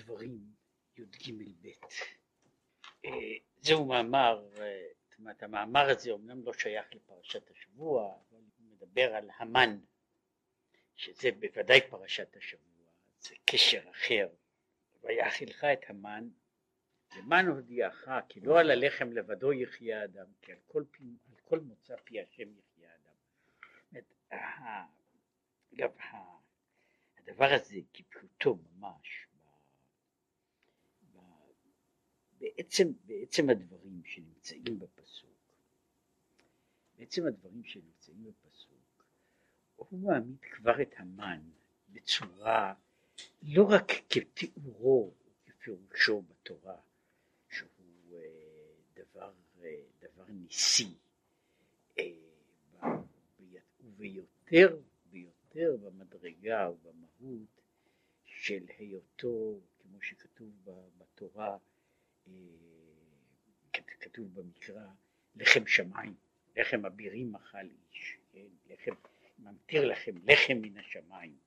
דברים י"ג ב' אה, זהו מאמר, אה, זאת אומרת המאמר הזה אומנם לא שייך לפרשת השבוע, אבל הוא מדבר על המן, שזה בוודאי פרשת השבוע, זה קשר אחר, ויאכילך את המן, למען הודיעך כי לא על הלחם לבדו יחיה אדם, כי על כל, פי, על כל מוצא פי השם יחיה אדם. אגב, הדבר הזה כפשוטו ממש בעצם, בעצם הדברים שנמצאים בפסוק, בעצם הדברים שנמצאים בפסוק, הוא מעמיד כבר את המן בצורה לא רק כתיאורו וכפירושו בתורה, שהוא אה, דבר, אה, דבר ניסי, אה, וביותר ויותר במדרגה ובמהות של היותו, כמו שכתוב בתורה, כתוב במקרא, לחם שמיים, לחם אבירים אכל איש, כן? לחם, ממטיר לכם לחם מן השמיים.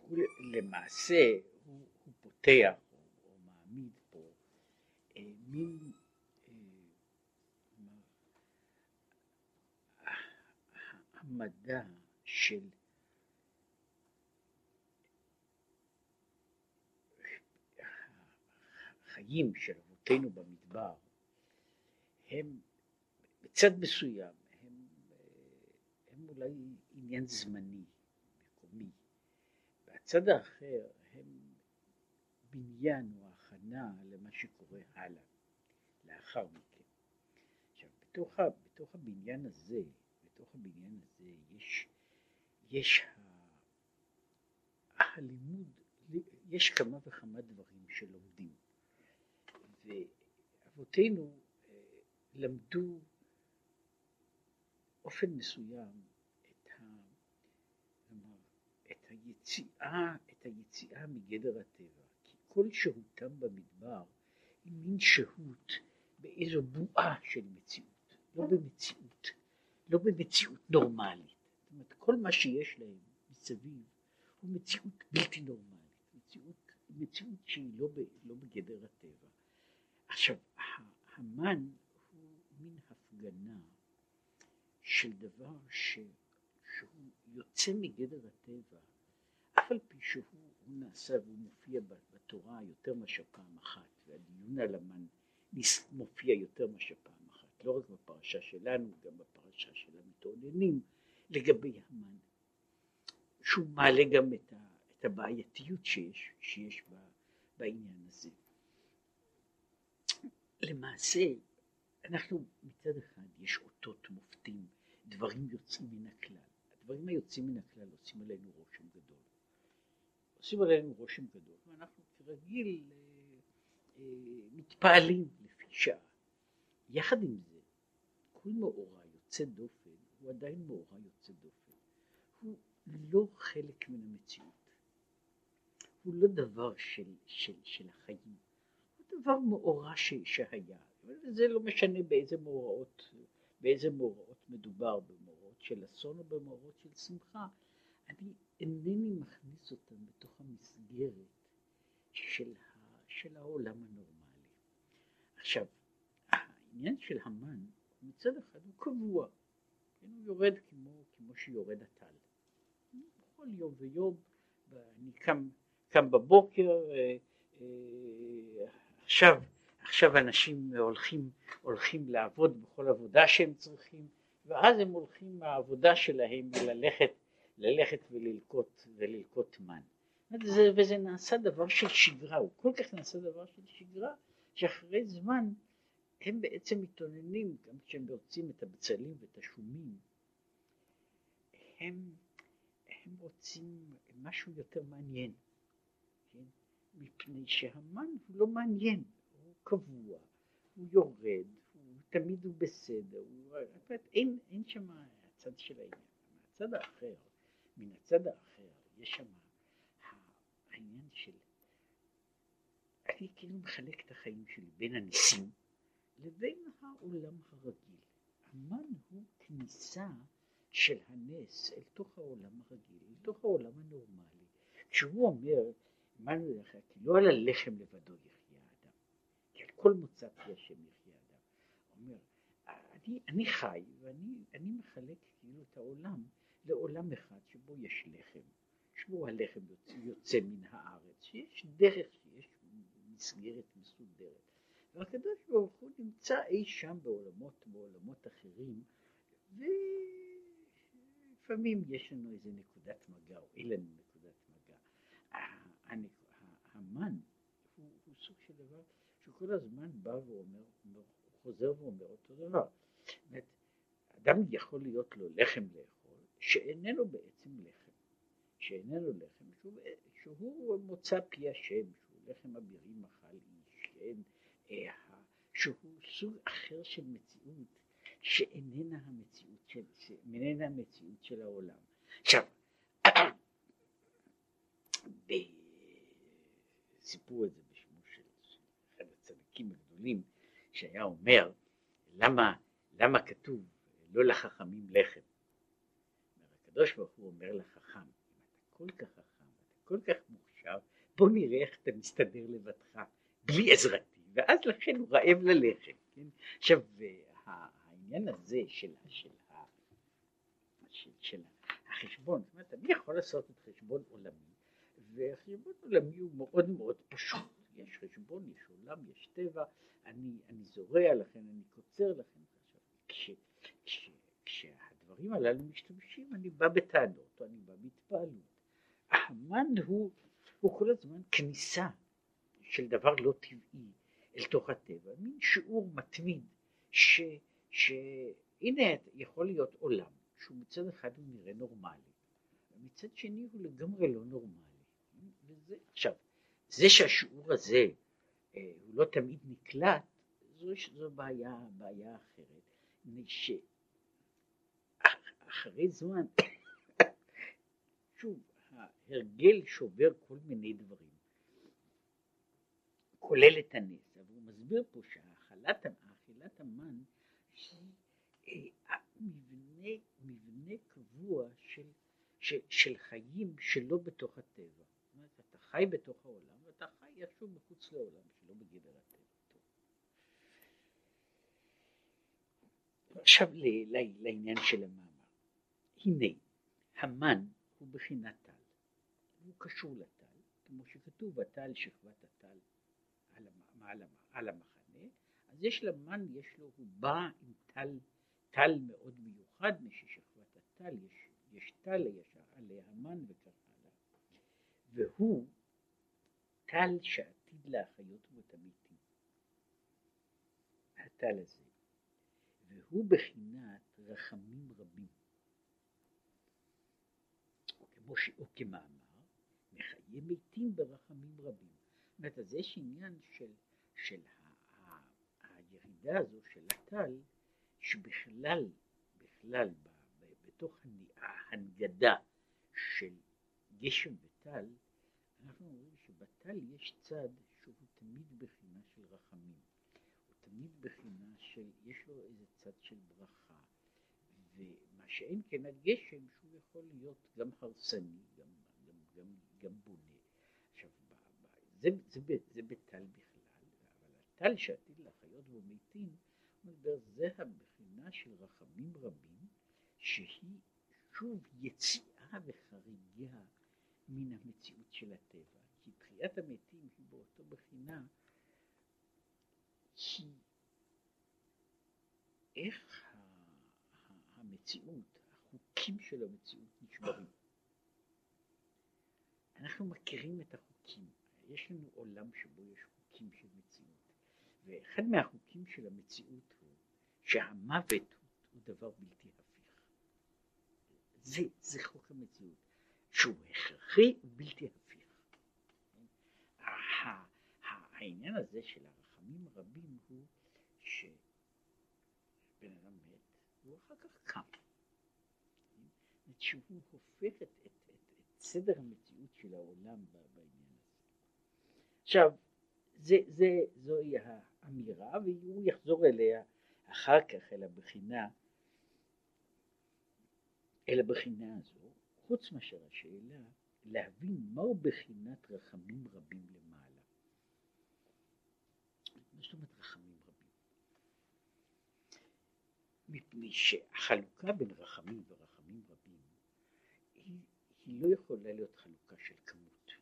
הוא למעשה, הוא, הוא פותח או, או מעמיד פה אה, מין אה, העמדה של החיים של אבותינו במדבר הם בצד מסוים הם, הם אולי עניין זמני, מקומי, והצד האחר הם בניין או הכנה למה שקורה הלאה, לאחר מכן. עכשיו בתוך, בתוך הבניין הזה, בתוך הבניין הזה יש, יש הלימוד, יש כמה וכמה דברים שלומדים. ואבותינו אה, למדו אופן מסוים את, ה, את, היציאה, את היציאה מגדר הטבע, כי כל שהותם במדבר היא מין שהות באיזו בועה של מציאות, לא במציאות, לא במציאות נורמלית. זאת אומרת, כל מה שיש להם מסביב הוא מציאות בלתי נורמלית, מציאות, מציאות שהיא לא, ב, לא בגדר הטבע. עכשיו, המן הוא מין הפגנה של דבר ש, שהוא יוצא מגדר הטבע, אף על פי שהוא נעשה והוא מופיע בתורה יותר מאשר פעם אחת, והדיון על המן מופיע יותר מאשר פעם אחת, לא רק בפרשה שלנו, גם בפרשה של המתאוננים לגבי המן, שהוא מעלה גם את הבעייתיות שיש, שיש בעניין הזה. למעשה אנחנו מצד אחד יש אותות מופתים, דברים יוצאים מן הכלל. הדברים היוצאים מן הכלל עושים עלינו רושם גדול. עושים עלינו רושם גדול, ואנחנו כרגיל אה, אה, מתפעלים לפי שעה. יחד עם זה, כל מאורע יוצא דופן הוא עדיין מאורע יוצא דופן. הוא לא חלק מן המציאות. הוא לא דבר של, של, של החיים. דבר מאורע שהיה, וזה לא משנה באיזה מאורעות, באיזה מאורעות מדובר, במאורעות של אסון או במאורעות של שמחה, אני אינני מכניס אותם בתוך המסגרת של, ה, של העולם הנורמלי. עכשיו, העניין של המן, מצד אחד הוא קבוע, כן, הוא יורד כמו, כמו שיורד הטל. בכל יום ויום, אני קם, קם בבוקר, אה, אה, עכשיו, עכשיו אנשים הולכים, הולכים לעבוד בכל עבודה שהם צריכים, ואז הם הולכים מהעבודה שלהם ללכת, ללכת וללקוט, וללקוט מן. וזה, וזה נעשה דבר של שגרה, הוא כל כך נעשה דבר של שגרה, שאחרי זמן הם בעצם מתאוננים, גם כשהם רוצים את הבצלים ואת השומים, הם, הם רוצים משהו יותר מעניין. מפני שהמן הוא לא מעניין, הוא קבוע, הוא יורד, הוא תמיד הוא בסדר, הוא, אין, אין שם הצד של העניין. מהצד האחר, מן הצד האחר, יש שם העניין של, אני כאילו מחלק את החיים שלי בין הניסים לבין העולם הרגיל. המן הוא כניסה של הנס אל תוך העולם הרגיל, אל תוך העולם הנורמלי. כשהוא אומר, מה אומר לך, כי לא על הלחם לבדו יחיה האדם, כי על כל מוצא פי השם יחיה האדם. אומר, אני, אני חי ואני מחלק כאילו את העולם לעולם אחד שבו יש לחם, שבו הלחם יוצא, יוצא מן הארץ, שיש דרך, שיש מסגרת מסודרת. והקדוש ברוך הוא נמצא אי שם בעולמות, בעולמות אחרים, ולפעמים יש לנו איזה נקודת מגע, או אין לנו. המן הוא, הוא סוג של דבר שכל הזמן בא ואומר, חוזר ואומר אותו דבר. אדם יכול להיות לו לחם לאכול, שאיננו בעצם לחם, שאיננו לחם, שהוא, שהוא מוצא פי השם, שהוא לחם אבירים אכל איש, כן, אה, שהוא סוג אחר של מציאות שאיננה המציאות של, שאיננה המציאות של העולם. עכשיו, סיפרו את זה בשמו של אחד הצדיקים הגדולים שהיה אומר למה, למה כתוב לא לחכמים לחם. הקדוש ברוך הוא אומר לחכם, אם אתה כל כך חכם, אתה כל כך מוכשר, בוא נראה איך אתה מסתדר לבדך, בלי עזרתי, ואז לכן הוא רעב ללחם. כן? עכשיו, העניין הזה של, של, של, של החשבון, זאת אומרת, אני יכול לעשות את חשבון עולמי, וחשבון עולמי הוא מאוד מאוד פשוט. יש חשבון, יש עולם, יש טבע, אני, אני זורע לכן, אני קוצר לכן. כש, כש, כשהדברים הללו משתמשים, אני בא בטענות, אני בא בהתפעלות. המן הוא, הוא כל הזמן כניסה של דבר לא טבעי אל תוך הטבע, מין שיעור מתמיד, שהנה יכול להיות עולם, שהוא מצד אחד הוא נראה נורמלי, ומצד שני הוא לגמרי לא נורמלי. וזה, עכשיו, זה שהשיעור הזה אה, הוא לא תמיד נקלט, זו, זו בעיה, בעיה אחרת. שאחרי זמן, שוב, ההרגל שובר כל מיני דברים, כולל את הנס, אבל הוא מסביר פה שהאכילת המן היא אה, מבנה, מבנה קבוע של, של, של חיים שלא בתוך הטבע. חי בתוך העולם ואתה חי איכשהו מחוץ לעולם, שלא בגדר הטבע. עכשיו לעניין של המאמר. הנה, המן הוא בחינת טל, הוא קשור לטל, כמו שכתוב הטל שכבת הטל על, על, על המחנה, אז יש למן, יש לו, הוא בא עם טל, טל מאוד מיוחד, מששכבת הטל, יש, יש טל עליה המן וכך הלאה, והוא טל שעתיד להחיות בו את המתים. הטל הזה. והוא בחינת רחמים רבים. כמו שהוא כמאמר, מחיי מתים ברחמים רבים. זאת אומרת, אז יש עניין של, של ה, ה, הירידה הזו של הטל, שבכלל, בכלל, ב, בתוך ההנגדה של גשם וטל, אנחנו אומרים שבטל יש צד שהוא תמיד בחינה של רחמים. תמיד בחינה של, יש לו איזה צד של ברכה, ומה שאין כן הגשם שהוא יכול להיות גם הרסני, גם, גם, גם, גם בונה. עכשיו, זה, זה, זה, זה בטל בכלל, אבל הטל שעתיד לחיות בו מתים, זה הבחינה של רחמים רבים, שהיא שוב יציאה וחריגה מן המציאות של הטבע. כי תחיית המתים היא באותו בחינה היא איך המציאות, החוקים של המציאות נשברים. אנחנו מכירים את החוקים, יש לנו עולם שבו יש חוקים של מציאות, ואחד מהחוקים של המציאות הוא שהמוות הוא, הוא דבר בלתי הפיך. זה, זה חוק המציאות, שהוא הכרחי ובלתי הפיך. העניין הזה של הרחמים הרבים הוא שבן אדם מת והוא אחר כך קם. שהוא הופך את, את, את, את סדר המציאות של העולם בעניין הזה. עכשיו, זה, זה, זוהי האמירה והוא יחזור אליה אחר כך אל הבחינה, אל הבחינה הזו, חוץ מאשר השאלה להבין מהו בחינת רחמים רבים למעלה. זאת אומרת רחמים רבים? מפני שהחלוקה בין רחמים ורחמים רבים היא, היא לא יכולה להיות חלוקה של כמות.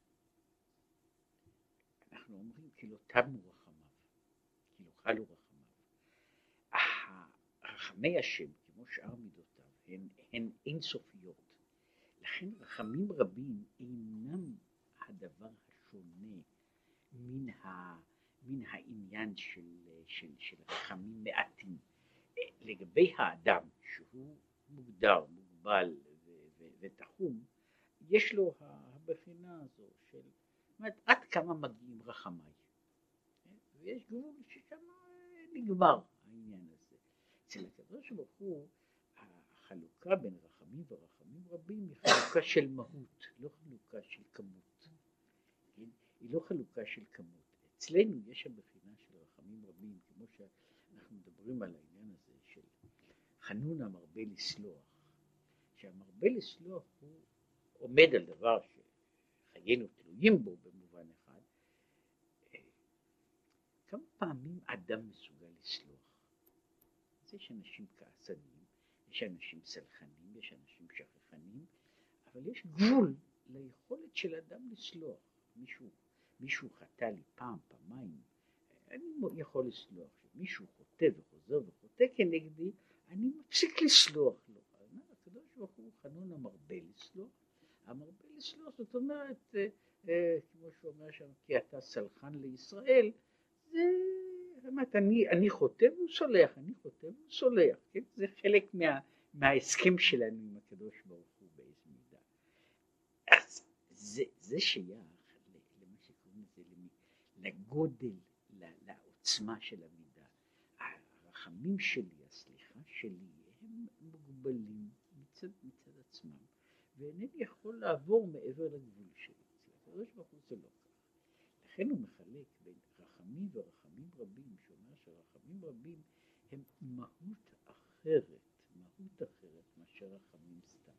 אנחנו אומרים כאילו תמו רחמיו, כאילו חלו רחמיו. רחמי השם כמו שאר מידותיו הן, הן אינסופיות. לכן רחמים רבים אינם הדבר השונה מן, ה, מן העניין של, של, של רחמים מעטים. לגבי האדם שהוא מוגדר, מוגבל ותחום, יש לו הבחינה הזו של, אומרת, עד כמה מגיעים רחמיי. ויש גבול ששם נגמר העניין הזה. אצל הקדוש ברוך הוא החלוקה בין רחמים ורחמים רבים היא חלוקה של מהות, לא חלוקה של כמות. כן? היא לא חלוקה של כמות. אצלנו יש הבחינה של רחמים רבים, כמו שאנחנו מדברים על העניין הזה של חנון המרבה לסלוח, שהמרבה לסלוח הוא עומד על דבר שחיינו תלויים בו במובן אחד. כמה פעמים אדם מסוגל לסלוח? אז יש אנשים כעסנים, יש אנשים סלחנים, יש אנשים שכחנים, אבל יש גבול ליכולת של אדם לסלוח. מישהו, מישהו חטא לי פעם, פעמיים, אני יכול לסלוח. מישהו חוטא וחוזר וחוטא כנגדי, אני מפסיק לסלוח לו. הקדוש ברוך הוא חנון המרבה לסלוח. המרבה לסלוח זאת אומרת, אה, אה, כמו שהוא אומר שם, כי אתה סלחן לישראל, זה באמת, אני, אני חוטא והוא סולח, אני חוטא והוא סולח, כן? זה חלק מה, מההסכם שלנו עם הקדוש ברוך הוא באיזה מידה. אז זה, זה שייך לגודל, לעוצמה של המידה. הרחמים שלי, הסליחה שלי, הם מוגבלים מצד, מצד עצמם, ואינני יכול לעבור מעבר לגבול שלי. הקדוש ברוך הוא זה לא כך. לכן הוא מחלק בין רחמים ורחמים רבים, שאומר שרחמים רבים הם מהות אחרת, מהות אחרת מאשר רחמים סתם.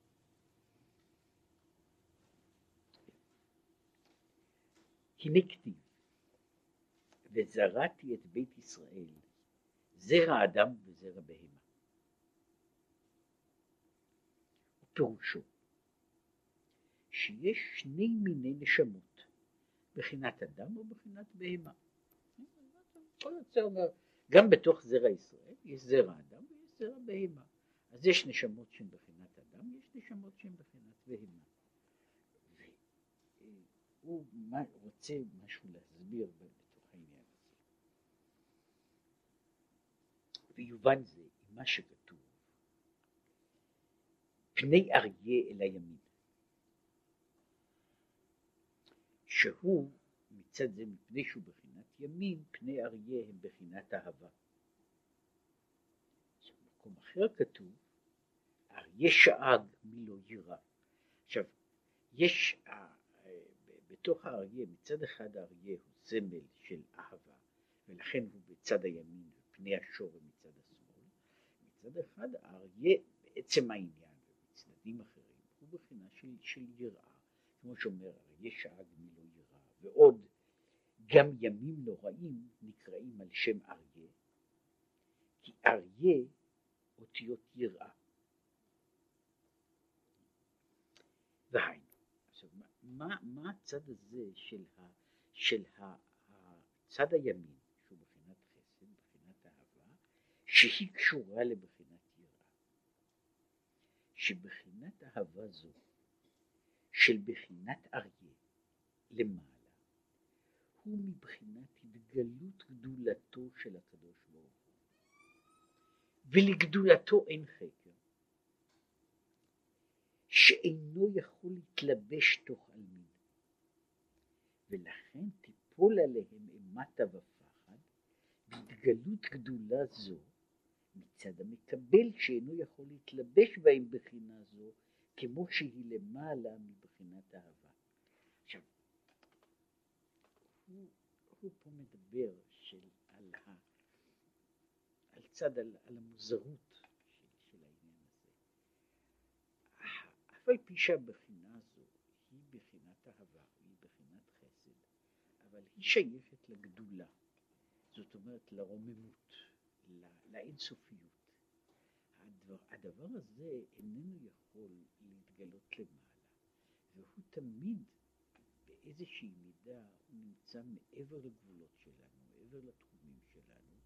הנה כתיב, וזרעתי את בית ישראל, זרע אדם וזרע בהמה. פירושו שיש שני מיני נשמות, בחינת אדם ובחינת בהמה. כל יוצא אומר, גם בתוך זרע ישראל יש זרע אדם ויש זרע בהמה. אז יש נשמות שהן בחינת אדם, יש נשמות שהן בחינת בהמה. והוא רוצה משהו להסביר בתוך העניין הזה. ויובן זה עם מה שכתוב, פני אריה אל הימין. שהוא מצד זה מפני שהוא בחינת ימין, פני אריה הם בחינת אהבה. במקום אחר כתוב, אריה שאג מי לא יירא. עכשיו, יש אה, בתוך האריה, מצד אחד האריה הוא סמל של אהבה, ולכן הוא בצד הימין ופני השור הם. מצד אחד האריה בעצם העניין ובצדדים אחרים הוא בחינה של, של יראה, כמו שאומר אריה שאג מי לא יירא, ועוד גם ימים נוראים נקראים על שם אריה, כי אריה אותיות יראה. והיינו, עכשיו מה, מה הצד הזה של, ה, של ה, הצד הימין, שהוא בחינת חסד, בחינת אהבה, שהיא קשורה לבחינת יראה. שבחינת אהבה זו, של בחינת אריה למעלה, הוא מבחינת התגלות גדולתו של הקדוש ברוך הוא. ולגדולתו אין חקר. שאינו יכול להתלבש תוך עלמין. ולכן תיפול עליהם אימתה ופחד, בהתגלות גדולה זו, מצד המקבל שאינו יכול להתלבש בהם בחינה זו, כמו שהיא למעלה מבחינת אהבה. עכשיו, הוא, הוא פה מדבר של, על, ה, על צד, על, על המוזרות של, של העניין הזה. אף על פי שהבחינה הזו היא בחינת אהבה, היא בחינת חסד, אבל היא שייכת לגדולה, זאת אומרת לרוממות, לאינסופיות. הדבר, הדבר הזה איננו יכול להתגלות למעלה, והוא תמיד באיזושהי מידה הוא נמצא מעבר לגבולות שלנו, מעבר לתחומים שלנו,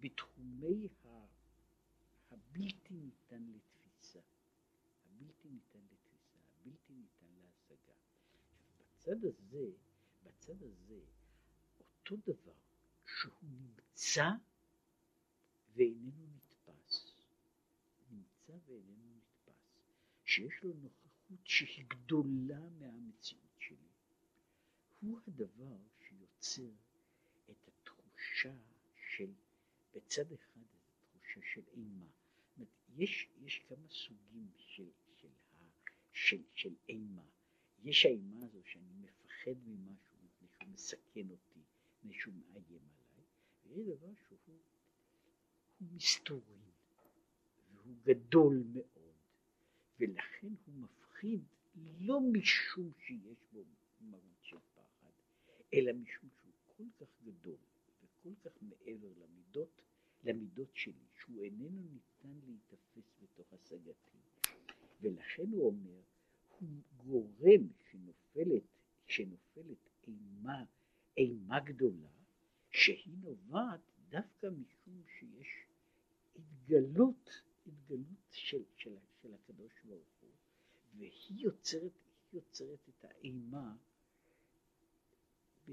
בתחומי ה, הבלתי ניתן לתפיסה, הבלתי ניתן לתפיסה, הבלתי ניתן להשגה. בצד הזה, בצד הזה, אותו דבר שהוא נמצא ואיננו נתפס, נמצא ואיננו נתפס, שיש לו נוכחות שהיא גדולה מהמציאות שלי, הוא הדבר שיוצר את התחושה של, בצד אחד, את התחושה של אימה. יש, יש כמה סוגים של, של, של, של אימה. יש האימה הזו שאני מפחד ממשהו מפני שהוא מסכן אותי, מפני שהוא מאיים עליי, ויש דבר שהוא הוא מסתורי, והוא גדול מאוד, ולכן הוא מפחיד לא משום שיש בו מהות של פחד, אלא משום שהוא כל כך גדול וכל כך מעבר למידות, למידות שלי, שהוא איננו ניתן להיתפס בתוך השגתי. ולכן הוא אומר, הוא גורם שנופלת, שנופלת אימה, אימה גדולה, שהיא נובעת דווקא משום שיש התגלות, התגלות של, של, של הקדוש ברוך הוא, והיא יוצרת, יוצרת את האימה ב...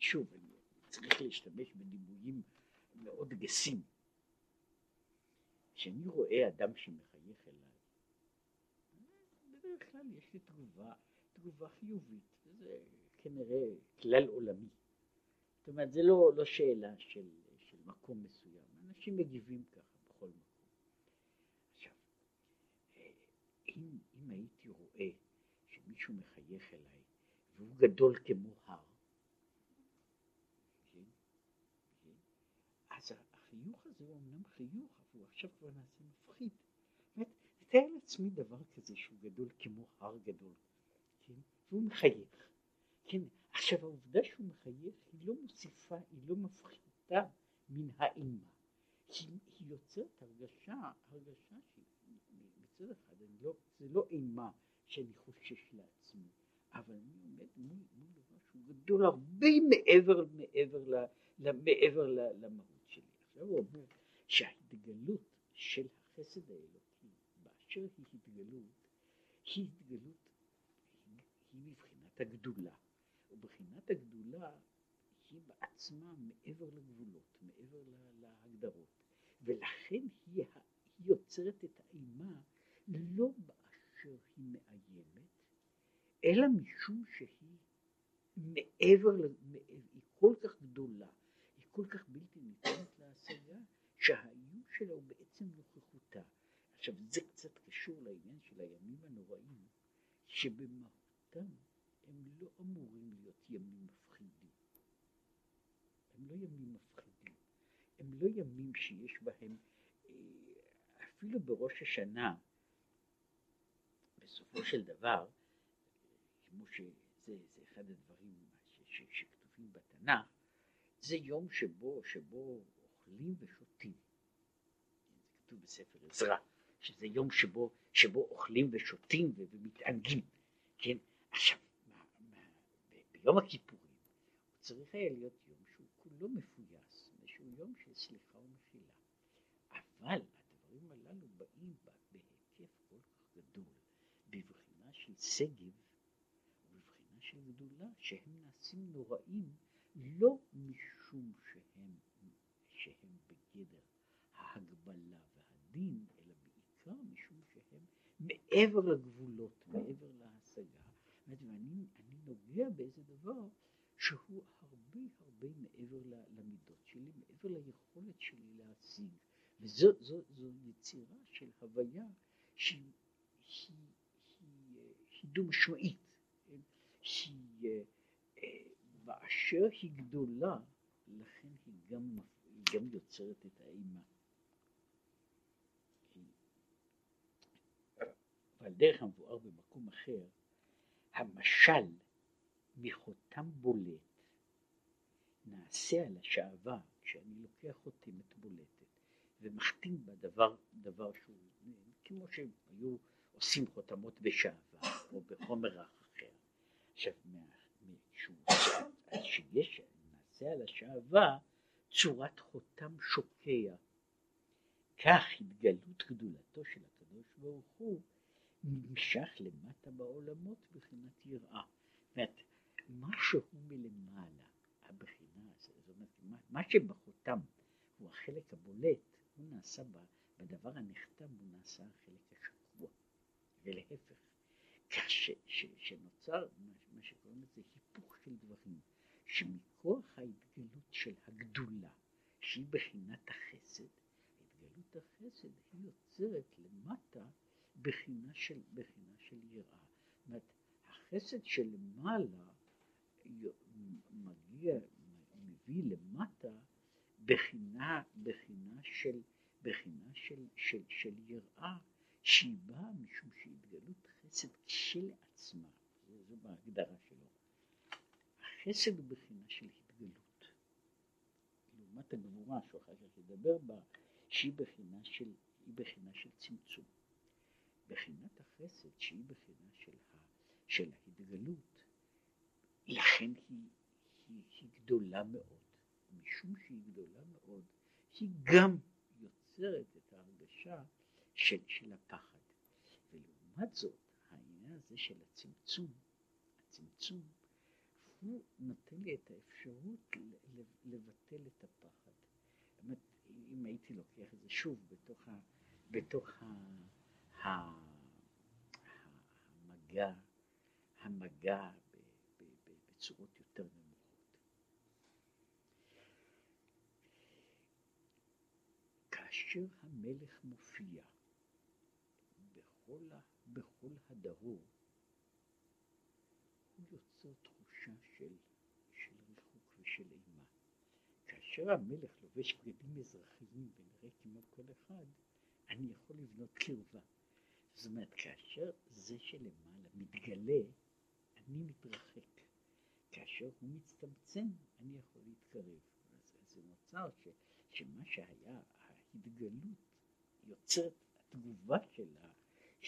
שוב, אני צריך להשתמש בדימויים מאוד גסים. כשאני רואה אדם שמחייך אליי, בדרך כלל יש לי תגובה, תגובה חיובית, וזה כנראה כלל עולמי. זאת אומרת, זה לא, לא שאלה של, מקום מסוים, אנשים מגיבים ככה בכל מקום. עכשיו, אה, אם, אם הייתי רואה שמישהו מחייך אליי והוא גדול כמו הר, כן? כן? אז החיוך הזה הוא אמנם חיוך, אבל הוא עכשיו כבר נעשה מפחיד. תאר לעצמי דבר כזה שהוא גדול כמו הר גדול, כן? והוא מחייך. כן, עכשיו העובדה שהוא מחייך היא לא מוסיפה, היא לא מפחיתה מן האימה. היא, היא יוצרת הרגשה, הרגשה שמצד אחד לא, זה לא אימה שאני חושש לעצמי, אבל אני עומד מול, מול דבר שהוא גדול הרבה מעבר, מעבר, ל, ל, מעבר ל, למהות שלי. עכשיו הוא אומר שההתגלות של החסד האלוקי באשר היא התגלות, היא התגלות, היא, היא מבחינת הגדולה. ובחינת הגדולה היא בעצמה מעבר לגבולות, מעבר להגדרות, ולכן היא, היא יוצרת את האימה לא באשר היא מאיימת, אלא משום שהיא מעבר, היא כל כך גדולה, היא כל כך בלתי ניתנת להשגה, שהאיום שלה הוא בעצם נוכחותה. עכשיו זה קצת קשור לעניין של הימים הנוראים, שבמהותם הם לא אמורים להיות ימים. הם לא ימים מפחידים. הם לא ימים שיש בהם, אה, אפילו בראש השנה, בסופו של דבר, כמו שזה זה אחד הדברים ש, ש, שכתובים בתנ"ך, זה יום שבו, שבו אוכלים ושותים. זה כתוב בספר עזרא, שזה יום שבו, שבו אוכלים ושותים ומתענגים. כן? עכשיו, יום הכיפורים הוא צריך היה להיות כולו מפויס, שהוא יום של סליחה ומחילה. אבל הדברים הללו באים בהיקף כל כך גדול, בבחינה של שגב ובבחינה של גדולה, שהם נעשים נוראים לא משום שהם, שהם בגדר ההגבלה והדין, אלא בעיקר משום שהם מעבר לגבולות, מעבר להשגה. ואני נוגע באיזה דבר שהוא הרבה הרבה מעבר למידות שלי, מעבר ליכולת שלי להשיג, וזו זו, זו יצירה של הוויה שהיא, שהיא, שהיא, שהיא דו-משמעית, כן? שהיא אה, באשר היא גדולה, לכן היא גם, היא גם יוצרת את האימה. ועל דרך המבואר במקום אחר, המשל מחותם בולט נעשה על השעווה כשאני לוקח חותמת בולטת ומחתים בה דבר, דבר שהוא כמו שהיו עושים חותמות בשעווה או בחומר רך אחר. עכשיו, שיש, נעשה על השעווה צורת חותם שוקע. כך התגלות גדולתו של הקדוש ברוך הוא נמשך למטה בעולמות בחינת יראה. זאת אומרת, משהו מלמעלה, הבחינה זאת אומרת, מה שבחותם הוא החלק הבולט, הוא נעשה בדבר הנחתם, הוא נעשה החלק השקוע, ולהפך. כך ש, ש, שנוצר מה שקוראים לזה היפוך של דברים, שמכוח ההתגלות של הגדולה, שהיא בחינת החסד, התגלות החסד היא יוצרת למטה בחינה של, בחינה של יראה. זאת אומרת, החסד שלמעלה מגיע, מביא למטה בחינה, בחינה של, בחינה של, של, של יראה שהיא באה משום שהתגלות חסד כשלעצמה, זו בהגדרה שלו. החסד הוא בחינה של התגלות. לעומת הגבורה שהוא אחר כך ידבר בה, שהיא בחינה של, בחינה של צמצום. בחינת החסד שהיא בחינה של, ה, של ההתגלות, לכן היא, היא, היא גדולה מאוד. משום שהיא גדולה מאוד, היא גם יוצרת את ההרגשה של, של הפחד. ולעומת זאת, העניין הזה של הצמצום, הצמצום, הוא נותן לי את האפשרות לבטל את הפחד. אם הייתי לוקח את זה שוב בתוך, ה, בתוך ה, ה, המגע, המגע בצורות יותר נמוכות. כאשר המלך מופיע בכל, בכל הדרור, הוא יוצר תחושה של, של ריחוק ושל אימה. כאשר המלך לובש בגדים אזרחיים ונראה כמו כל אחד, אני יכול לבנות קרבה. זאת אומרת, כאשר זה שלמעלה מתגלה, אני מתרחק. כאשר הוא מצטמצם, אני יכול להתקרב. אז זה נוצר ש, שמה שהיה, ההתגלות יוצרת, התגובה שלה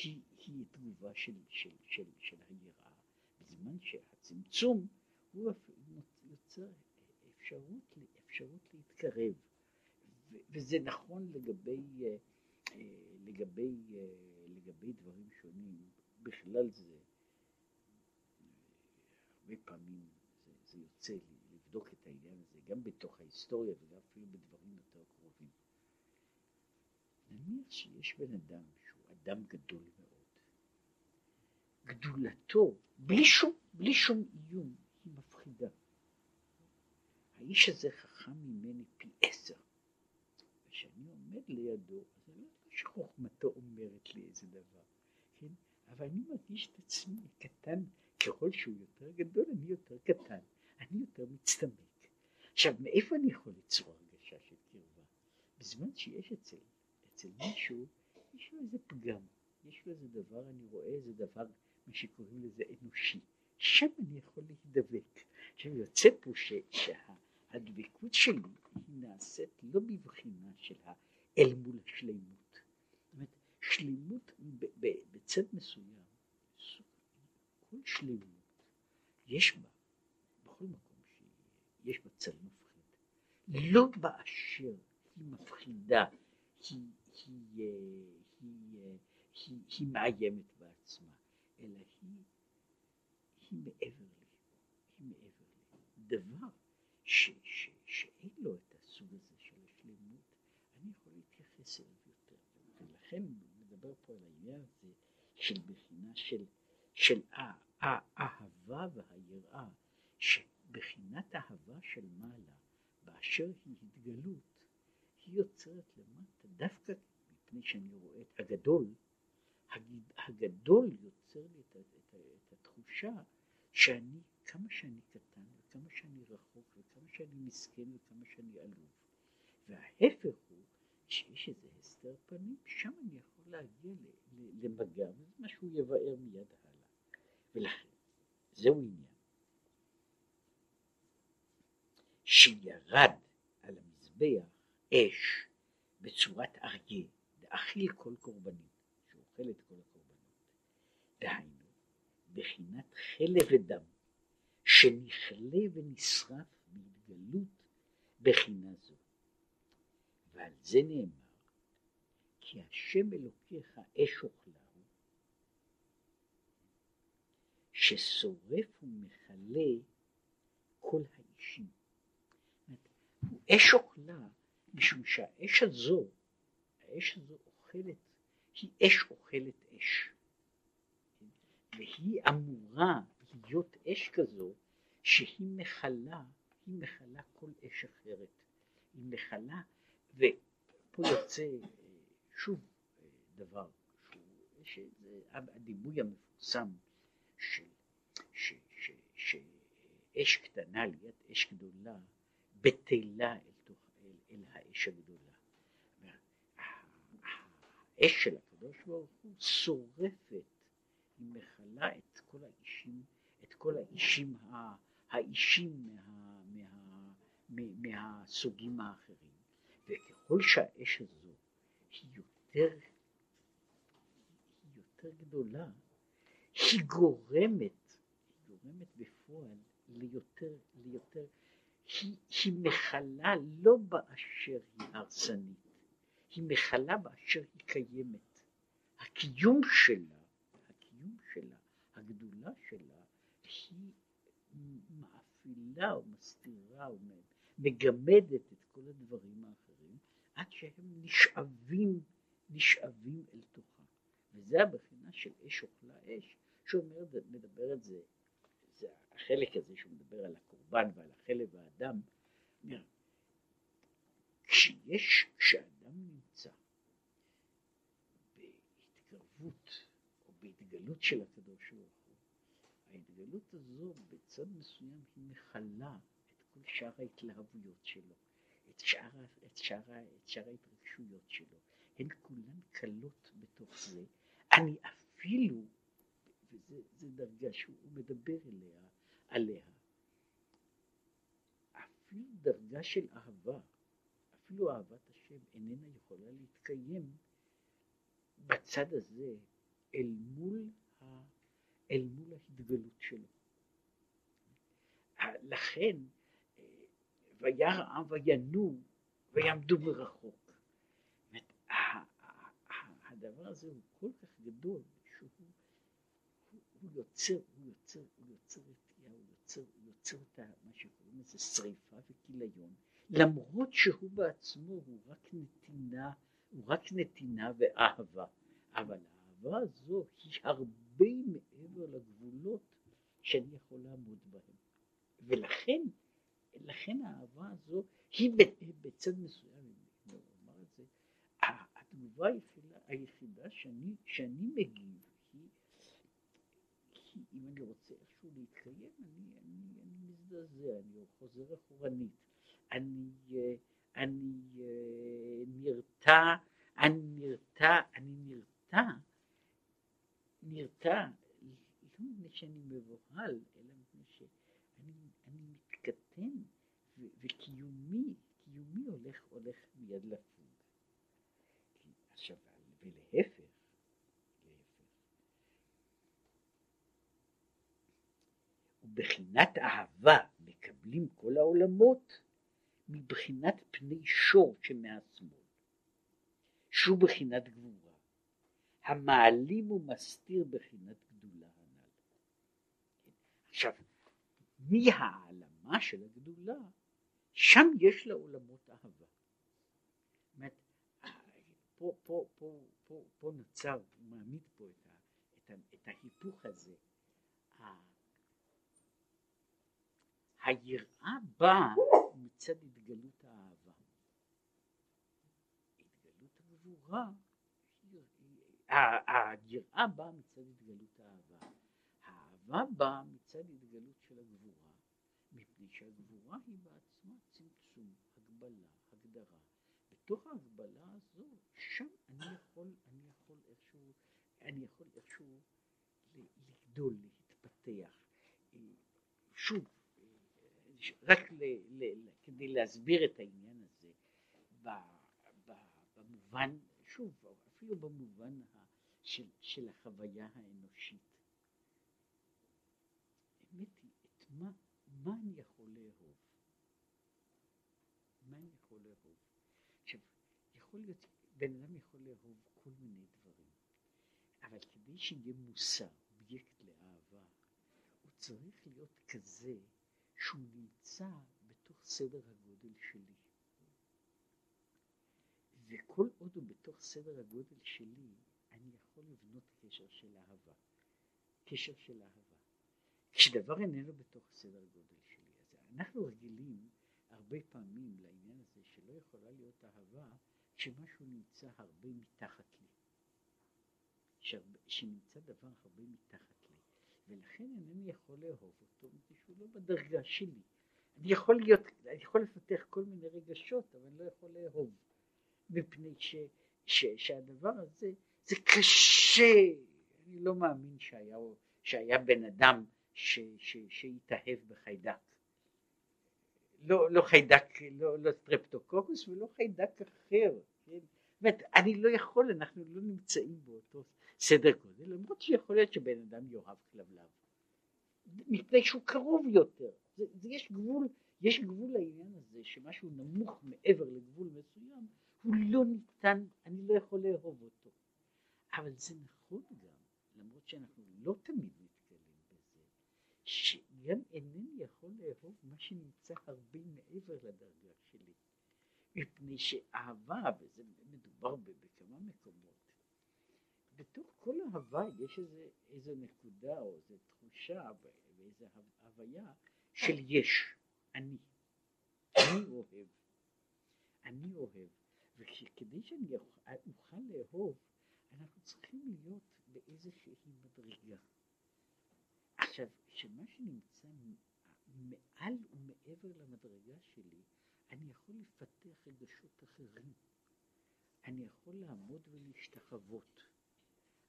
היא, היא תגובה של, של, של, של היראה, בזמן שהצמצום הוא יוצר אפשרות, אפשרות להתקרב. וזה נכון לגבי, אה, לגבי, לגבי דברים שונים, בכלל זה, הרבה פעמים זה, זה יוצא לבדוק את העניין הזה גם בתוך ההיסטוריה וגם אפילו בדברים יותר קרובים. נניח שיש בן אדם שהוא אדם גדול מאוד, גדולתו, בלי שום, בלי שום איום, היא מפחידה. האיש הזה חכם ממני פי עשר. וכשאני עומד לידו, אני לא שחוכמתו אומרת לי איזה דבר, כן? אבל אני מרגיש את עצמי קטן, ככל שהוא יותר גדול, אני יותר קטן, אני יותר מצטמק. עכשיו, מאיפה אני יכול ליצור הרגשה של קרבה? בזמן שיש אצל, אצל מישהו, יש לו איזה פגם, יש לו איזה דבר, אני רואה איזה דבר, מה שקוראים לזה אנושי, שם אני יכול להידבק. עכשיו יוצא פה שהדבקות שלי היא נעשית לא בבחינה של האל מול השלימות. זאת אומרת, שלמות בצד מסוים, כל שלמות יש בה, בכל מקום שיש בה צד מפחיד. לא באשר היא מפחידה, היא, היא, היא, היא, היא, היא מאיימת בעצמה, אלא היא, היא מעבר לי, היא מעבר לי. דבר ש, ש, שאין לו את הסוג הזה של השלמות, אני יכול להתייחס אליו יותר. ולכן מדבר פה על העניין הזה של בחינה של, של האהבה והיראה, שבחינת אהבה של מעלה, באשר היא התגלות, היא יוצרת למטה, דווקא מפני שאני רואה את הגדול, הגדול יוצר לי את, את, את התחושה שאני, כמה שאני קטן וכמה שאני רחוק וכמה שאני מסכן וכמה שאני עלוב. וההפך הוא כשיש איזה הסתר פנים, שם אני יכול להגיע למגע, וזה מה שהוא יבאר מיד הלאה. ולכן, זהו עניין. שירד על המזבח אש בצורת אריה, דאכיל כל קורבנית, שאוכל את כל הקורבנות. דהיינו, בחינת חלב ודם, שנכלה ונשרף בהתגלות בחינה זו. ועל זה נאמר, כי השם אלוקיך אש אוכלהו, ששורף ומכלה כל האישים. אש אוכלה, משום שהאש הזו, האש הזו אוכלת, היא אש אוכלת אש. והיא אמורה להיות אש כזו שהיא מכלה, היא מכלה כל אש אחרת. היא מכלה, ופה יוצא שוב דבר, הדימוי המפורסם של שאש קטנה ליד אש גדולה בטלה אל, אל, האש הגדולה. האש של הקדוש ברוך הוא שורפת, היא מכלה את כל האישים, את כל האישים, האישים מה, מה, מה, מהסוגים האחרים. וככל שהאש הזו היא יותר, היא יותר גדולה, היא גורמת, היא גורמת בפועל ליותר, ליותר היא, היא מכלה לא באשר היא הרסנית, היא מכלה באשר היא קיימת. הקיום שלה, הקיום שלה, הגדולה שלה, היא מאפילה או מסתירה או מגמדת את כל הדברים האחרים, עד שהם נשאבים, נשאבים אל תוכה. וזה הבחינה של אש אוכלה אש, שאומר, מדבר את זה, זה החלק הזה שהוא מדבר על הקורבן ועל החלב האדם, כשיש, כשאדם נמצא בהתקרבות או בהתגלות של הקדוש ברוך הוא, ההתגלות הזו בצד מסוים היא מכלה את כל שאר ההתלהבויות שלו, את שאר, את שאר, את שאר ההתרגשויות שלו, הן כולן קלות בתוך זה. אני אפילו, וזו דרגה שהוא מדבר אליה, עליה, אפילו דרגה של אהבה, אפילו אהבת השם איננה יכולה להתקיים בצד הזה אל מול, ה, אל מול ההתגלות שלו. לכן וירא העם וינום ויעמדו מרחוק. הדבר הזה הוא כל כך גדול הוא יוצר, הוא יוצר, הוא יוצר רתיעה, הוא יוצר, הוא יוצר את מה שקוראים לזה שריפה וכיליון, למרות שהוא בעצמו הוא רק נתינה, הוא רק נתינה ואהבה, אבל האהבה הזו היא הרבה מעבר לגבולות שאני יכול לעמוד בהם, ולכן, לכן האהבה הזו היא בצד מסוים, התגובה היחידה שאני, שאני מגיב אם אני רוצה איכשהו להתקיים, אני, אני, אני מזדעזע, אני חוזר אחורנית, אני, אני נרתע, אני נרתע, אני נרתע, נרתע, לא מפני שאני מבוהל, אלא מפני שאני אני מתקטן, וקיומי, קיומי הולך, הולך מיד לפוג. עכשיו, ולהפך, ובחינת אהבה מקבלים כל העולמות מבחינת פני שור שמהשמאל, שהוא בחינת גבורה, המעלים ומסתיר בחינת גדולה הנ"ל. עכשיו, מהעלמה של הגדולה, שם יש לעולמות אהבה. פה, פה, פה, פה, פה נוצר, הוא מעמיד פה את, ה, את, ה, את ההיפוך הזה. היראה באה מצד התגלות האהבה. התגלות הגבורה, היראה באה מצד התגלות האהבה. האהבה באה מצד התגלות של הגבורה, מפני שהגבורה היא בעצמה צמצום, הגבלה, הגדרה, בתוך ההגבלה הזו, שם אני יכול, אני יכול איכשהו, אני יכול איכשהו לגדול, להתפתח. שוב, רק ל, ל, ל, כדי להסביר את העניין הזה, ב, ב, במובן, שוב, אפילו במובן ה, של, של החוויה האנושית. האמת היא, את מה, מה אני יכול לאהוב? מה אני יכול לאהוב? עכשיו, יכול להיות, בן אדם יכול לאהוב כל מיני דברים, אבל כדי שיהיה מושא, אובייקט לאהבה, הוא צריך להיות כזה שהוא נמצא בתוך סדר הגודל שלי. וכל עוד הוא בתוך סדר הגודל שלי, אני יכול לבנות קשר של אהבה. קשר של אהבה. כשדבר איננו בתוך סדר גודל שלי, אז אנחנו רגילים הרבה פעמים לעניין הזה שלא יכולה להיות אהבה כשמשהו נמצא הרבה מתחת לי. שנמצא דבר הרבה מתחת ולכן אינני יכול לאהוב אותו מפני שהוא לא בדרגה שלי. אני יכול להיות, אני יכול לפתח כל מיני רגשות, אבל אני לא יכול לאהוב, מפני ש, ש, שהדבר הזה, זה קשה, אני לא מאמין שהיה, שהיה בן אדם ש, ש, שהתאהב בחיידק. לא, לא חיידק, לא, לא סטרפטוקוקוס ולא חיידק אחר, כן? זאת אומרת, אני לא יכול, אנחנו לא נמצאים באותו סדר גודל, למרות שיכול להיות שבן אדם יאהב כלבלב, מפני שהוא קרוב יותר, זה, זה יש גבול, יש גבול לעניין הזה, שמשהו נמוך מעבר לגבול מסוים, הוא לא ניתן, אני לא יכול לאהוב אותו, אבל זה נכון גם, למרות שאנחנו לא תמיד נתקלים בזה, שגם אינני יכול לאהוב מה שנמצא הרבה מעבר לדרגה שלי. מפני שאהבה, וזה מדובר בכמה מקומות, בתוך כל ההווה יש איזה, איזה נקודה או איזה תחושה ואיזה הוויה של יש, אני, אני אוהב, אני אוהב, וכדי שאני אוכל לאהוב, אנחנו צריכים להיות באיזושהי מדרגה. עכשיו, שמה שנמצא מעל ומעבר למדרגה שלי, אני יכול לפתח רגשות אחרים. אני יכול לעמוד ולהשתחוות.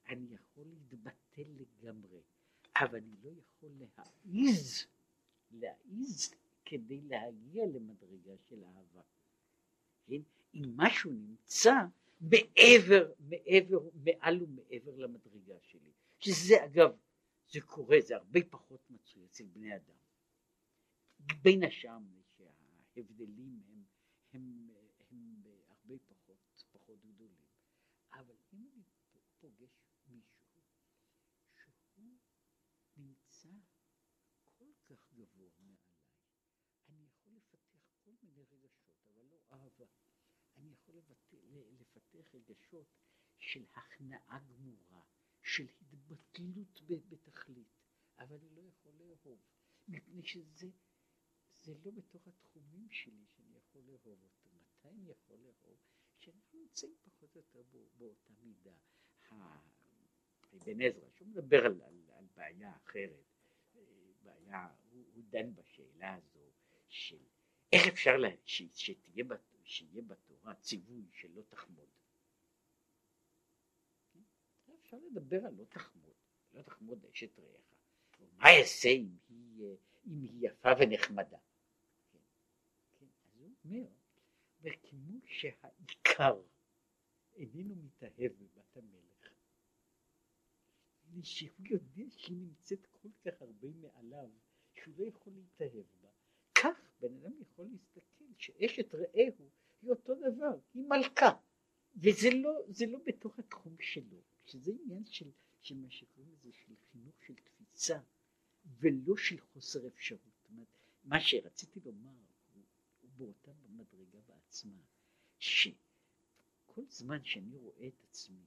אני יכול להתבטל לגמרי, אבל אני לא יכול להעיז, להעיז כדי להגיע למדרגה של אהבה. כן? אם משהו נמצא מעבר, מעבר, מעל ומעבר למדרגה שלי, שזה אגב, זה קורה, זה הרבה פחות מצוי אצל בני אדם. בין השאר שההבדלים הם, הם, הרבה פחות, פחות גדולים. אבל אם אני פוגש מישהו שהוא נמצא כל כך גבוה מעליי, אני יכול לפתח כל מיני רגשות, אבל לא אהבה. אני יכול לפתח, לפתח רגשות של הכנעה גמורה, של התבטלות בתכלית, אבל אני לא יכול לאהוב, מפני שזה זה לא בתוך התחומים שלי שאני יכול לאהוב אותו. מתי אני יכול לאהוב? כשאנחנו נמצאים פחות או יותר באותה מידה. אבן עזרא, שהוא מדבר על, על, על בעיה אחרת, בעיה, הוא, הוא דן בשאלה הזו של איך אפשר לה, ש, שתהיה, שיהיה בתורה ציווי שלא תחמוד. אפשר לדבר על לא תחמוד, לא תחמוד אשת רעך. מה אעשה אם היא, אם היא יפה ונחמדה? כן, כן, אז הוא אומר, וכמו שהעיקר איננו מתאהב בבת המלך, שהוא יודע שהיא נמצאת כל כך הרבה מעליו, שהוא לא יכול להתאהב בה. כך בן אדם יכול להסתכל שאשת רעהו היא אותו דבר, היא מלכה, וזה לא, לא בתוך התחום שלו. שזה עניין של, של מה שקוראים לזה, של חינוך של תפיסה, ולא של חוסר אפשרות. זאת אומרת, מה שרציתי לומר הוא, הוא באותה מדרגה בעצמה, שכל זמן שאני רואה את עצמי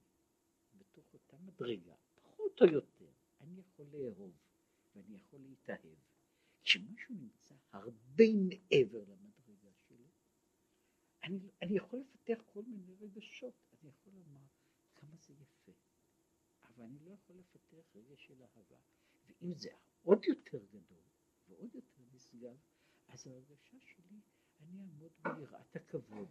בתוך אותה מדרגה, פחות או יותר, אני יכול לאהוב ואני יכול להתאהב. כשמשהו נמצא הרבה מעבר למדרגה שלו, אני, אני יכול לפתח כל מיני רגשות, אני יכול לומר כמה זה יפה. אבל אני לא יכול לפתח רגע של אהבה. ואם זה עוד יותר גדול ועוד יותר נשגב, אז ההרגשה שלי, אני אעמוד ביראת הכבוד.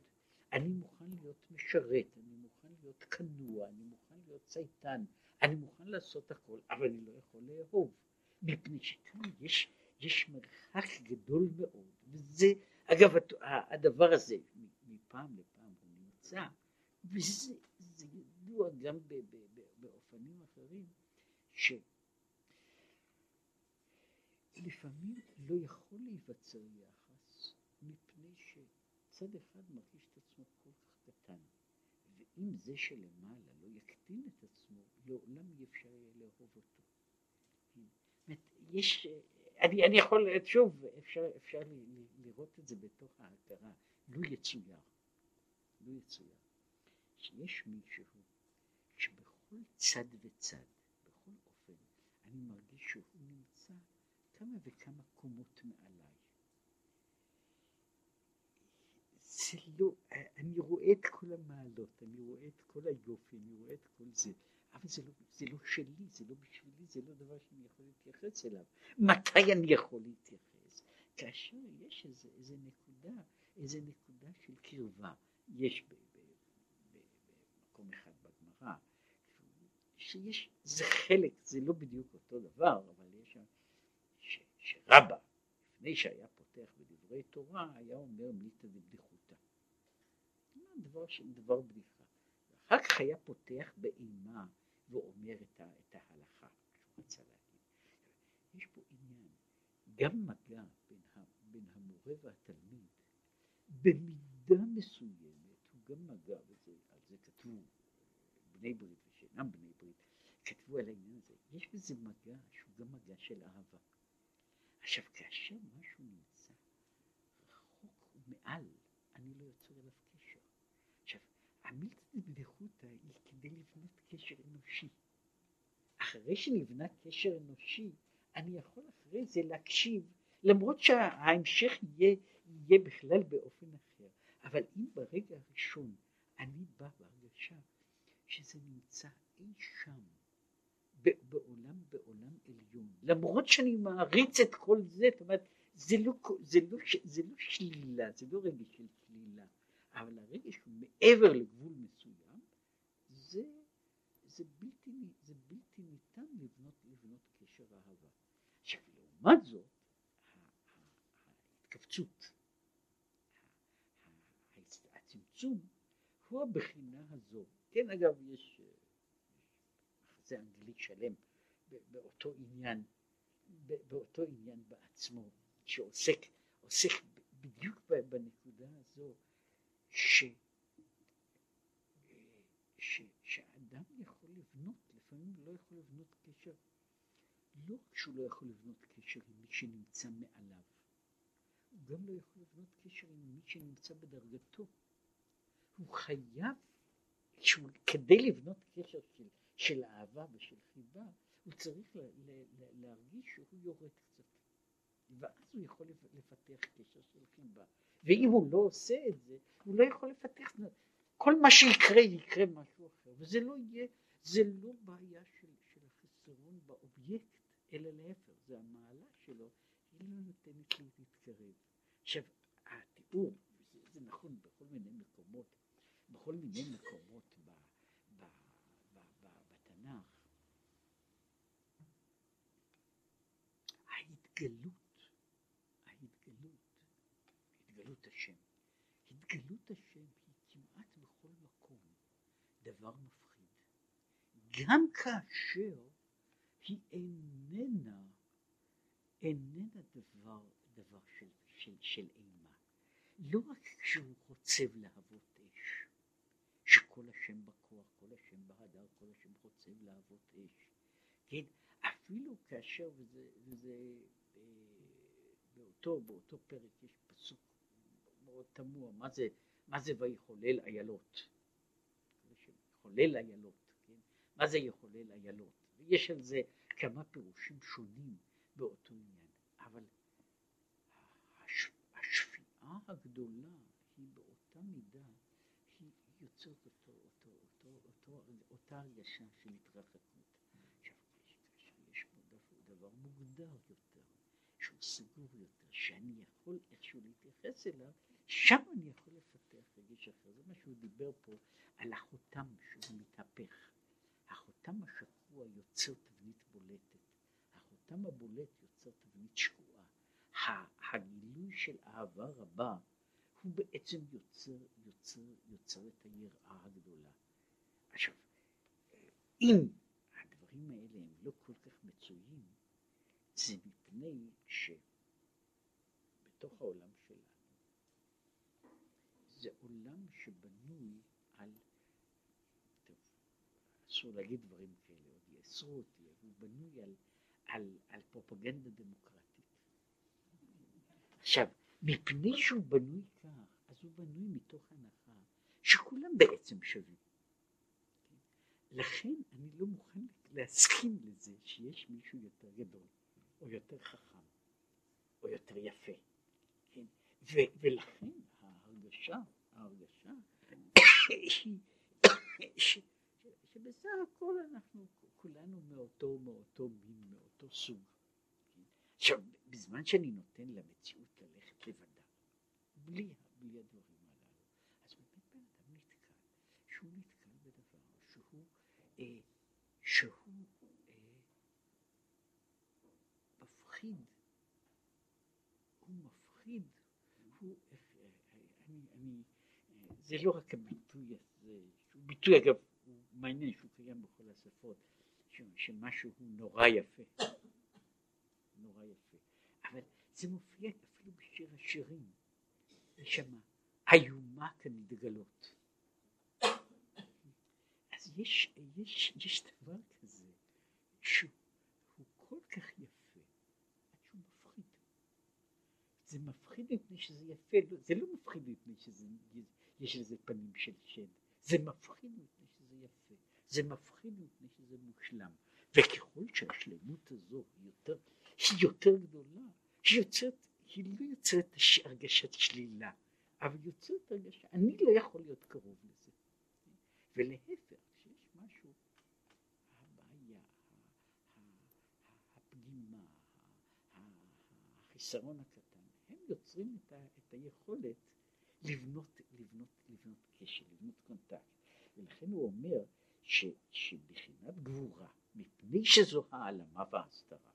אני מוכן להיות משרת, אני מוכן להיות כנוע, אני מוכן להיות צייתן, אני מוכן לעשות הכל, אבל אני לא יכול לאהוב, מפני שכאן יש, יש מרחק גדול מאוד, וזה, אגב, הדבר הזה, מפעם לפעם הוא נמצא, וזה ידוע גם ב, ב, ב, באופנים אחרים, שלפעמים לא יכול להיווצר יחס, מפני שצד אחד מרגיש את עצמו כל כך קטן, ואם זה שלמעלה לא יקטין את עצמו, לעולם אי אפשר יהיה לאהוב אותו. יש, אני, אני יכול, שוב, אפשר, אפשר לראות את זה בתוך ההכרה, לו יצויר, לו יצויר, שיש מישהו שבכל צד וצד, בכל אופן, אני מרגיש שהוא נמצא כמה וכמה קומות מעליי. זה לא, אני רואה את כל המעלות, אני רואה את כל היופי, אני רואה את כל זה, אבל זה לא, זה לא שלי, זה לא בשבילי, זה לא דבר שאני יכול להתייחס אליו. מתי אני יכול להתייחס? כאשר יש איזה, איזה נקודה, איזה נקודה של קרבה, יש במקום אחד בגמרא, שיש, זה חלק, זה לא בדיוק אותו דבר, אבל יש שם, ש, שרבא, לפני שהיה פותח בדברי תורה, היה אומר מיתא דבדיחותא. דבר, דבר בדיחה. אחר כך היה פותח באימה ואומר את, ה, את ההלכה. יש פה עניין, גם מגע בין, ה, בין המורה והתלמיד, במידה מסוימת הוא גם מגע, וזה, כתוב בני ברית ושאינם בני ברית, כתבו על העניין הזה, יש בזה מגע שהוא גם מגע של אהבה. עכשיו כאשר משהו נמצא רחוק ומעל, אני לא יוצר אליו קשר. עכשיו, המילתא דבדיחותא היא כדי לבנות קשר אנושי. אחרי שנבנה קשר אנושי, אני יכול אחרי זה להקשיב, למרות שההמשך יהיה, יהיה בכלל באופן אחר. אבל אם ברגע הראשון אני בא בהרגשה שזה נמצא אי שם, בעולם, בעולם עליון, למרות שאני מעריץ את כל זה, זאת אומרת, זה לא, זה לא, זה לא שלילה, זה לא רגש של שלילה, אבל הרגש הוא מעבר לגבול מסוים, זה, זה, בלתי, זה בלתי ניתן לבנות, לבנות קשר אהבה. עכשיו, לעומת זאת, ההתכווצות, הצמצום, הוא הבחינה הזו. כן, אגב, יש מחזה אנגלי שלם באותו עניין, באותו עניין בעצמו, שעוסק עוסק בדיוק בנקודה הזו, ש, ש, שאדם יכול לבנות, לפעמים לא יכול לבנות קשר, לא רק שהוא לא יכול לבנות קשר עם מי שנמצא מעליו, הוא גם לא יכול לבנות קשר עם מי שנמצא בדרגתו. הוא חייב, שהוא, כדי לבנות קשר של, של אהבה ושל חיבה, הוא צריך לה, לה, לה, להרגיש שהוא יורד קצת. ואז הוא יכול לפתח קשר של חיבה. ואם הוא לא עושה את זה, הוא לא יכול לפתח, כל מה שיקרה יקרה משהו אחר, וזה לא יהיה, זה לא בעיה של, של החסרון באובייקט, אלא להפך, זה המעלה שלו, היא לא נותנת לי להתקרב. עכשיו, התיאור, זה, זה נכון בכל מיני מקומות, בכל מיני מקומות ב, ב, ב, ב, בתנ"ך, ההתגלות התגלות השם. התגלות השם היא כמעט בכל מקום דבר מפחיד. גם כאשר היא איננה, איננה דבר, דבר של, של, של אימה. לא רק כשהוא חוצב להבות שכל השם בכוח, כל השם בהדר, כל השם חוצב להבות אש. כן, אפילו כאשר, וזה, וזה אה, באותו, באותו פרק יש פסוק מאוד תמוה, מה זה, מה זה ויחולל איילות? חולל איילות, כן? מה זה יחולל איילות? ויש על זה כמה פירושים שונים באותו עניין, אבל הש, השפיעה הגדולה היא באותה מידה, היא יוצרת אותו, אותו, אותו, אותו, אותה הרגשה של התרחקות. עכשיו, יש פה דבר מוגדר יותר, שהוא סגור יותר, שאני יכול איכשהו להתייחס אליו, שם אני יכול לפתח רגש אחר, זה מה שהוא דיבר פה על החותם שהוא מתהפך. החותם השקוע יוצר תבנית בולטת, החותם הבולט יוצר תבנית שקועה. הגילוי של אהבה רבה הוא בעצם יוצר, יוצר, יוצר את היראה הגדולה. עכשיו, אם הדברים האלה הם לא כל כך מצויים, זה מפני שבתוך העולם שלנו זה עולם שבנוי על, טוב, אסור להגיד דברים כאלה, עוד יאסרו אותי, הוא בנוי על, על, על פרופגנדה דמוקרטית. עכשיו, מפני שהוא בנוי בנוי מתוך הנחה שכולם בעצם שווים. לכן אני לא מוכן להסכים לזה שיש מישהו יותר גדול, או יותר חכם, או יותר יפה. כן? ו- ולכן ההרגשה, ההרגשה שבסך הכל אנחנו כולנו מאותו, מאותו מין, מאותו סוג. כן? עכשיו, בזמן שאני נותן למציאות ללכת לבדה, בלי, בלי הדברים הללו, אז באמת בן אדם נתקל, שהוא נתקל בדבר שהוא, אה, שהוא אה, מפחיד, הוא מפחיד, הוא, אה, אה, אני, אני, אה, זה לא רק הביטוי הזה, שהוא ביטוי אגב, הוא מעניין שהוא קיים בכל השפות, שמשהו הוא נורא יפה, נורא יפה, אבל זה מופיע אפילו בשיר השירים, שם איומה כנדגלות. אז יש, יש, יש דבר כזה שהוא כל כך יפה עד שהוא מפחיד. זה מפחיד מפני שזה יפה, זה לא מפחיד מפני שיש לזה פנים של שד, זה מפחיד מפני שזה יפה, זה מפחיד מפני שזה מושלם. וככל שהשלמות הזו היא יותר, היא יותר גדולה, היא יוצרת היא לא יוצרת הרגשת שלילה, אבל יוצרת הרגשה, אני לא יכול להיות קרוב לזה. ולהפך, שיש משהו, הבעיה, הפגימה, החיסרון הקטן, הם יוצרים את, ה, את היכולת לבנות, לבנות, לבנות קשר, לבנות קונטקט. ולכן הוא אומר ש, שבחינת גבורה, מפני שזו העלמה וההסתרה,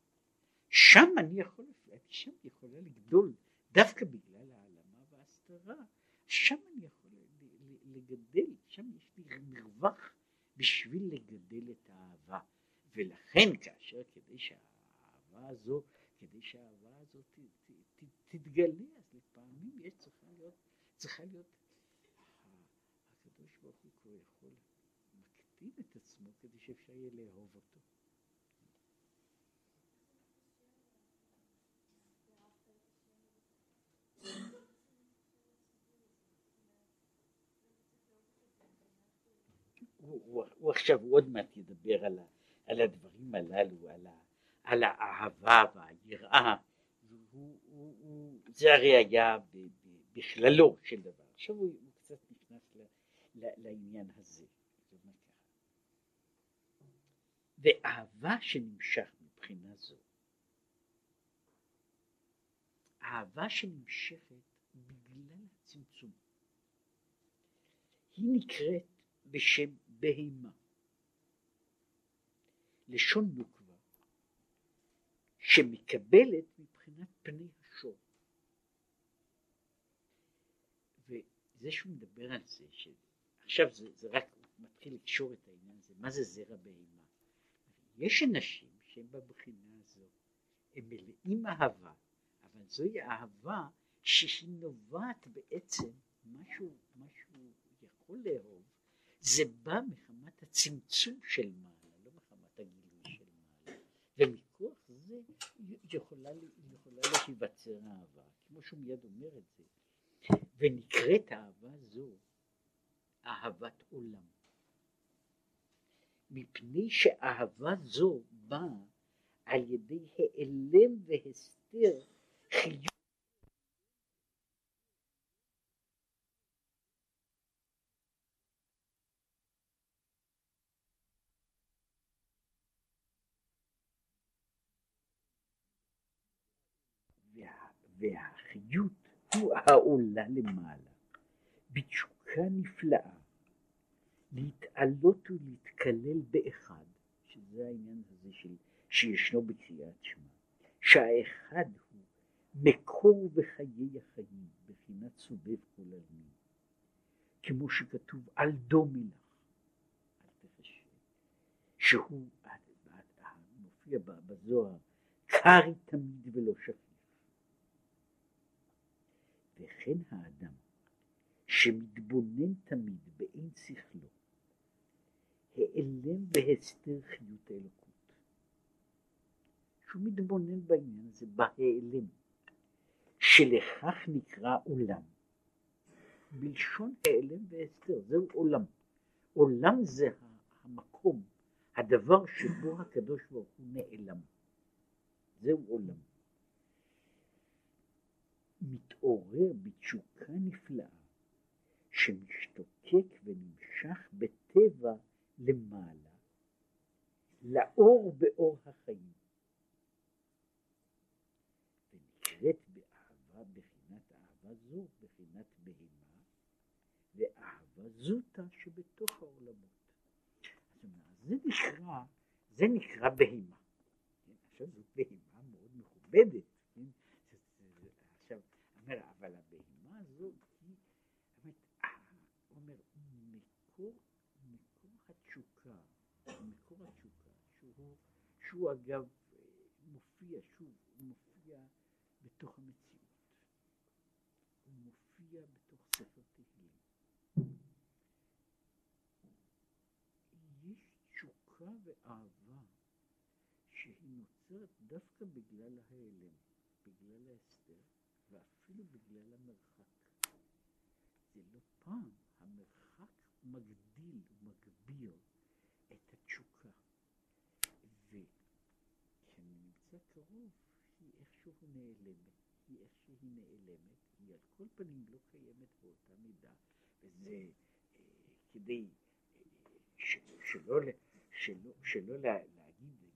שם אני יכול, שם יכולה לגדול, דווקא בגלל העלמה וההסתרה, שם אני יכול לגדל, שם יש לי מרווח בשביל לגדל את האהבה. ולכן כאשר כדי שהאהבה הזו, כדי שהאהבה הזו ת, ת, ת, תתגלה, אז לפעמים יש צריכה להיות, צריכה להיות, הקדוש ברוך הוא יכול מקטין את עצמו כדי שאפשר יהיה לאהוב אותו. הוא, עכשיו עוד מעט ידבר על, על הדברים הללו, על, על האהבה והיראה, זה הרי היה בכללו של דבר. עכשיו הוא, קצת נכנס לעניין הזה. ואהבה שנמשך מבחינה זו, אהבה שנמשכת בגלל הצמצום, היא נקראת בשם בהימה. לשון נוקבה שמקבלת מבחינת פני השור. וזה שהוא מדבר על זה, שעכשיו זה, זה רק מתחיל לקשור את העניין הזה, מה זה זרע בהימה? יש אנשים שהם בבחינה הזו, הם מלאים אהבה, אבל זוהי אהבה שהיא נובעת בעצם משהו, משהו יכול לאהוב, זה בא מחמת הצמצום של מעלה, לא מחמת הגילוי של מעלה. ומכוח זה יכולה, יכולה להיווצר אהבה, כמו שהוא מיד אומר את זה. ונקראת אהבה זו אהבת עולם. מפני שאהבה זו באה על ידי העלם והסתר חיוב והחיות הוא העולה למעלה, בתשוקה נפלאה, להתעלות ולהתקלל באחד, שזה העניין הזה של, שישנו בקריאת שמע, שהאחד הוא מקור בחיי החיים, בחינת סובב כל עלמין, כמו שכתוב על דומי לך, אל תחשב, שהוא מופיע בזוהר, קרעי תמיד ולא שפיט. וכן האדם שמתבונן תמיד באין שכלו, העלם בהסתר חיות האלוקות. שהוא מתבונן בעניין הזה, בהעלם, שלכך נקרא עולם. בלשון העלם והסתר, זהו עולם. עולם זה המקום, הדבר שבו הקדוש ברוך הוא נעלם. זהו עולם. מתעורר בתשוקה נפלאה שמשתוקק ונמשך בטבע למעלה, לאור באור החיים. ונקראת באהבה בחינת אהבה זו, בחינת בהמה, ואהבה זוטה שבתוך העולמות. זה נקרא, זה נקרא בהמה. עכשיו זאת בהמה מאוד מכובדת, כן? אומר, אבל הבהמה הזאת היא, אומר, מקור, מקור התשוקה, מקור התשוקה, שהוא, שהוא אגב מופיע, שוב, הוא מופיע בתוך המציאות, הוא מופיע בתוך ספר תהילים. יש תשוקה ואהבה שהיא נוצרת דווקא בגלל ההיעלם, בגלל ההסתר, ואפילו בגלל המרחק. זה לא פעם, המרחק מגדיל ומגביר את התשוקה. וכשאני נמצא קרוב, היא איכשהו נעלמת, היא איכשהו נעלמת, היא על כל פנים לא קיימת באותה מידה, וזה אה, כדי אה, שלא, שלא, שלא, שלא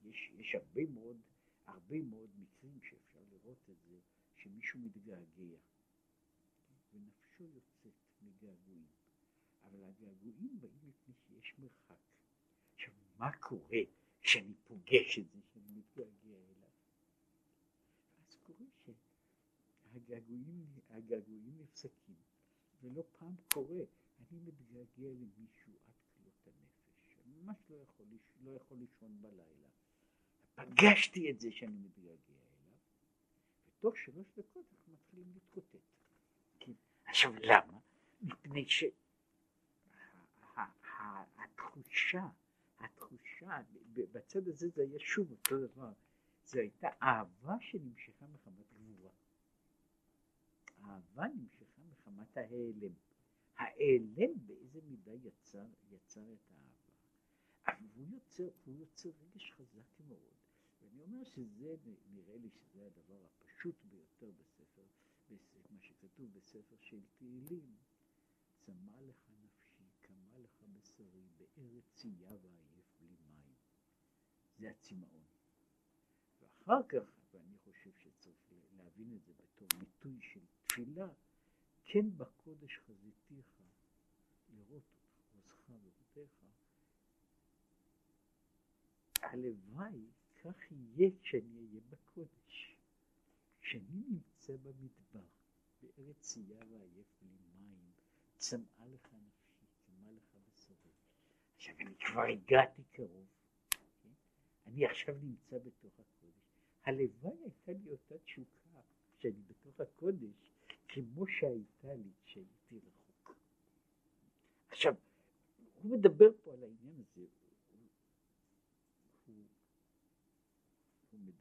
יש, יש הרבה מאוד, הרבה מאוד מקרים שאפשר לראות את זה, שמישהו מתגעגע, ונפשו יוצאת מגעגועים, אבל הגעגועים באים מפני שיש מרחק. עכשיו, מה קורה כשאני פוגש את זה, שאני מתגעגע אליו? אז קורה שהגעגועים נפסקים, ולא פעם קורה, אני מתגעגע למישהו עד כלות הנפש, ממש לא יכול, לא יכול לישון בלילה. פגשתי את זה שאני מתגעגע ותוך שלוש דקות אנחנו מתחילים להתקוטט. כן. עכשיו למה? מפני שהתחושה, התחושה, בצד הזה זה היה שוב אותו דבר, זו הייתה אהבה שנמשכה מחמת גבורה. אהבה נמשכה מחמת ההיעלם. ההיעלם באיזה מידה יצר, יצר את האהבה. אבל הוא יוצר, הוא יוצר רגש חזק מאוד. ואני אומר שזה, נראה לי שזה הדבר הפשוט ביותר בספר, מה שכתוב בספר של תהילים, צמא לך נפשי, קמה לך בשרי, בארץ צייה ועייף בלי מים. זה הצמאון. ואחר כך, ואני חושב שצריך להבין את זה בתור ביטוי של תפילה, כן בקודש חזיתיך, לראות אותך, עוזך ורותיך. הלוואי כך יהיה כשאני אהיה בקודש. כשאני נמצא במדבר, בארץ צייה ועייף בלי מים, צמאה לך נפשי, צמאה לך בשרי. עכשיו אני כבר הגעתי קרוב, כן? אני עכשיו נמצא בתוך הקודש. הלוואי הייתה לי אותה תשוקה כשאני בתוך הקודש, כמו שהייתה לי כשהייתי רחוק. עכשיו, הוא מדבר פה על העניין הזה,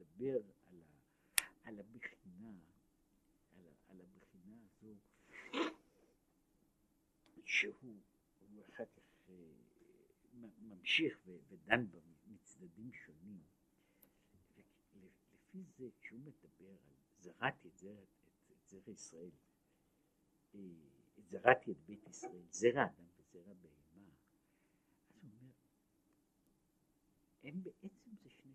מדבר על, ה, על הבחינה, על, על הבחינה הזו, שהוא אחר כך אה, ממשיך ודן בה מצדדים שונים. לפי זה, כשהוא מדבר על זרעתי את זרע, את, את זרע ישראל, אה, זרעתי את בית ישראל, זרע אדם וזרע בהמה, אז הוא אומר, הם בעצם זה שני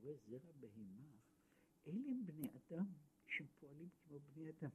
קורא זרע בהמה, אלה הם בני אדם שהם כמו בני אדם.